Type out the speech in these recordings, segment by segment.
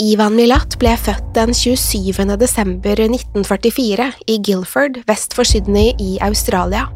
Ivan Milat ble født den 27. desember 1944 i Guilford vest for Sydney i Australia.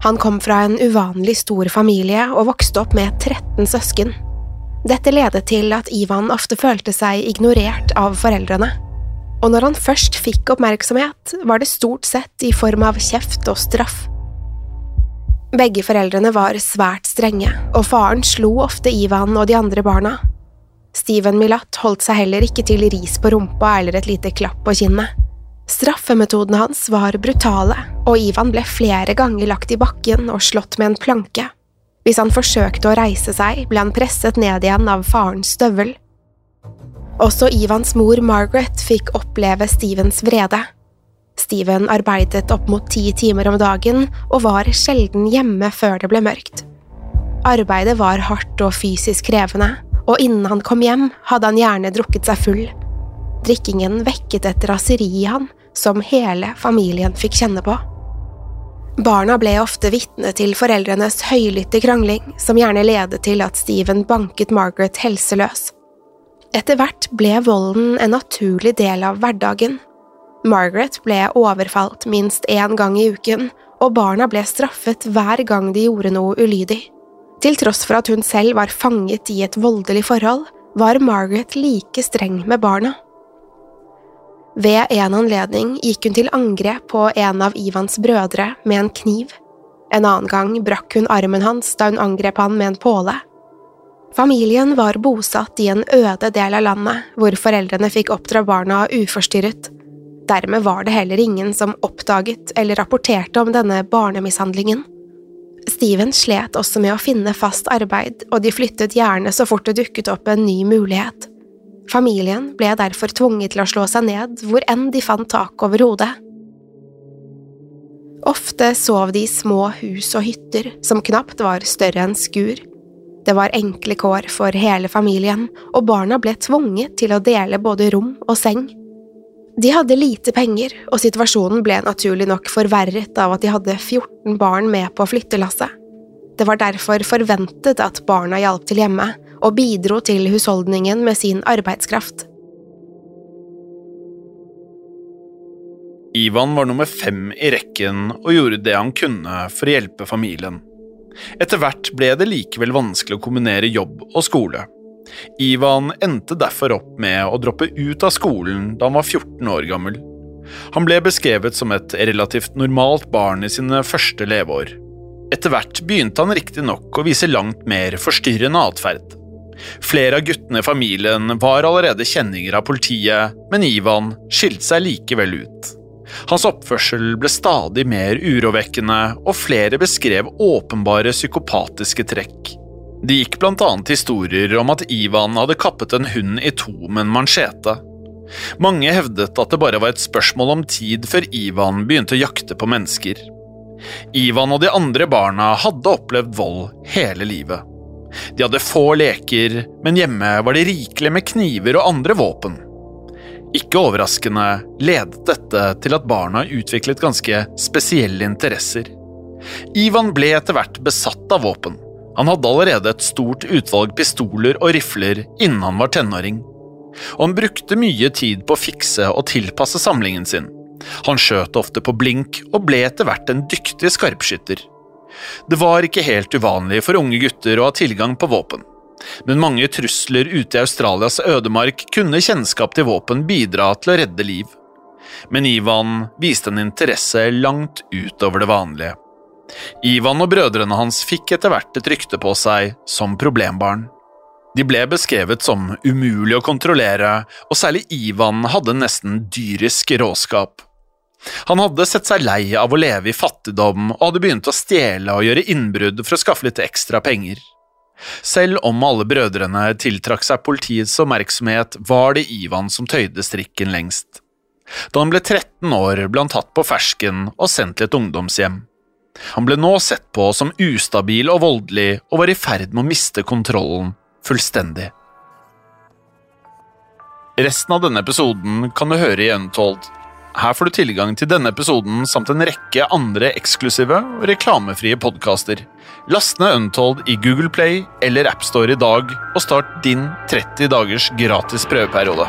Han kom fra en uvanlig stor familie og vokste opp med 13 søsken. Dette ledet til at Ivan ofte følte seg ignorert av foreldrene. Og når han først fikk oppmerksomhet, var det stort sett i form av kjeft og straff. Begge foreldrene var svært strenge, og faren slo ofte Ivan og de andre barna. Steven Milat holdt seg heller ikke til ris på rumpa eller et lite klapp på kinnet. Straffemetodene hans var brutale, og Ivan ble flere ganger lagt i bakken og slått med en planke. Hvis han forsøkte å reise seg, ble han presset ned igjen av farens støvel. Også Ivans mor Margaret fikk oppleve Stevens vrede. Steven arbeidet opp mot ti timer om dagen og var sjelden hjemme før det ble mørkt. Arbeidet var hardt og fysisk krevende, og innen han kom hjem, hadde han gjerne drukket seg full. Drikkingen vekket et raseri i han som hele familien fikk kjenne på. Barna ble ofte vitne til foreldrenes høylytte krangling, som gjerne ledet til at Steven banket Margaret helseløs. Etter hvert ble volden en naturlig del av hverdagen. Margaret ble overfalt minst én gang i uken, og barna ble straffet hver gang de gjorde noe ulydig. Til tross for at hun selv var fanget i et voldelig forhold, var Margaret like streng med barna. Ved en anledning gikk hun til angrep på en av Ivans brødre med en kniv. En annen gang brakk hun armen hans da hun angrep han med en påle. Familien var bosatt i en øde del av landet, hvor foreldrene fikk oppdra barna uforstyrret. Dermed var det heller ingen som oppdaget eller rapporterte om denne barnemishandlingen. Steven slet også med å finne fast arbeid, og de flyttet gjerne så fort det dukket opp en ny mulighet. Familien ble derfor tvunget til å slå seg ned hvor enn de fant tak over hodet. Ofte sov de i små hus og hytter som knapt var større enn skur. Det var enkle kår for hele familien, og barna ble tvunget til å dele både rom og seng. De hadde lite penger, og situasjonen ble naturlig nok forverret av at de hadde 14 barn med på flyttelasset. Det var derfor forventet at barna hjalp til hjemme, og bidro til husholdningen med sin arbeidskraft. Ivan var nummer fem i rekken og gjorde det han kunne for å hjelpe familien. Etter hvert ble det likevel vanskelig å kombinere jobb og skole. Ivan endte derfor opp med å droppe ut av skolen da han var 14 år gammel. Han ble beskrevet som et relativt normalt barn i sine første leveår. Etter hvert begynte han riktignok å vise langt mer forstyrrende atferd. Flere av guttene i familien var allerede kjenninger av politiet, men Ivan skilte seg likevel ut. Hans oppførsel ble stadig mer urovekkende, og flere beskrev åpenbare psykopatiske trekk. Det gikk blant annet historier om at Ivan hadde kappet en hund i to med en mansjete. Mange hevdet at det bare var et spørsmål om tid før Ivan begynte å jakte på mennesker. Ivan og de andre barna hadde opplevd vold hele livet. De hadde få leker, men hjemme var de rikelig med kniver og andre våpen. Ikke overraskende ledet dette til at barna utviklet ganske spesielle interesser. Ivan ble etter hvert besatt av våpen. Han hadde allerede et stort utvalg pistoler og rifler innen han var tenåring. Og han brukte mye tid på å fikse og tilpasse samlingen sin. Han skjøt ofte på blink og ble etter hvert en dyktig skarpskytter. Det var ikke helt uvanlig for unge gutter å ha tilgang på våpen, men mange trusler ute i Australias ødemark kunne kjennskap til våpen bidra til å redde liv. Men Ivan viste en interesse langt utover det vanlige. Ivan og brødrene hans fikk etter hvert et rykte på seg som problembarn. De ble beskrevet som umulig å kontrollere, og særlig Ivan hadde nesten dyrisk råskap. Han hadde sett seg lei av å leve i fattigdom og hadde begynt å stjele og gjøre innbrudd for å skaffe litt ekstra penger. Selv om alle brødrene tiltrakk seg politiets oppmerksomhet, var det Ivan som tøyde strikken lengst. Da han ble 13 år, ble han tatt på fersken og sendt til et ungdomshjem. Han ble nå sett på som ustabil og voldelig og var i ferd med å miste kontrollen fullstendig. Resten av denne episoden kan du høre i Untold, her får du tilgang til denne episoden samt en rekke andre eksklusive og reklamefrie podkaster. Last ned Untold i Google Play eller AppStore i dag, og start din 30 dagers gratis prøveperiode.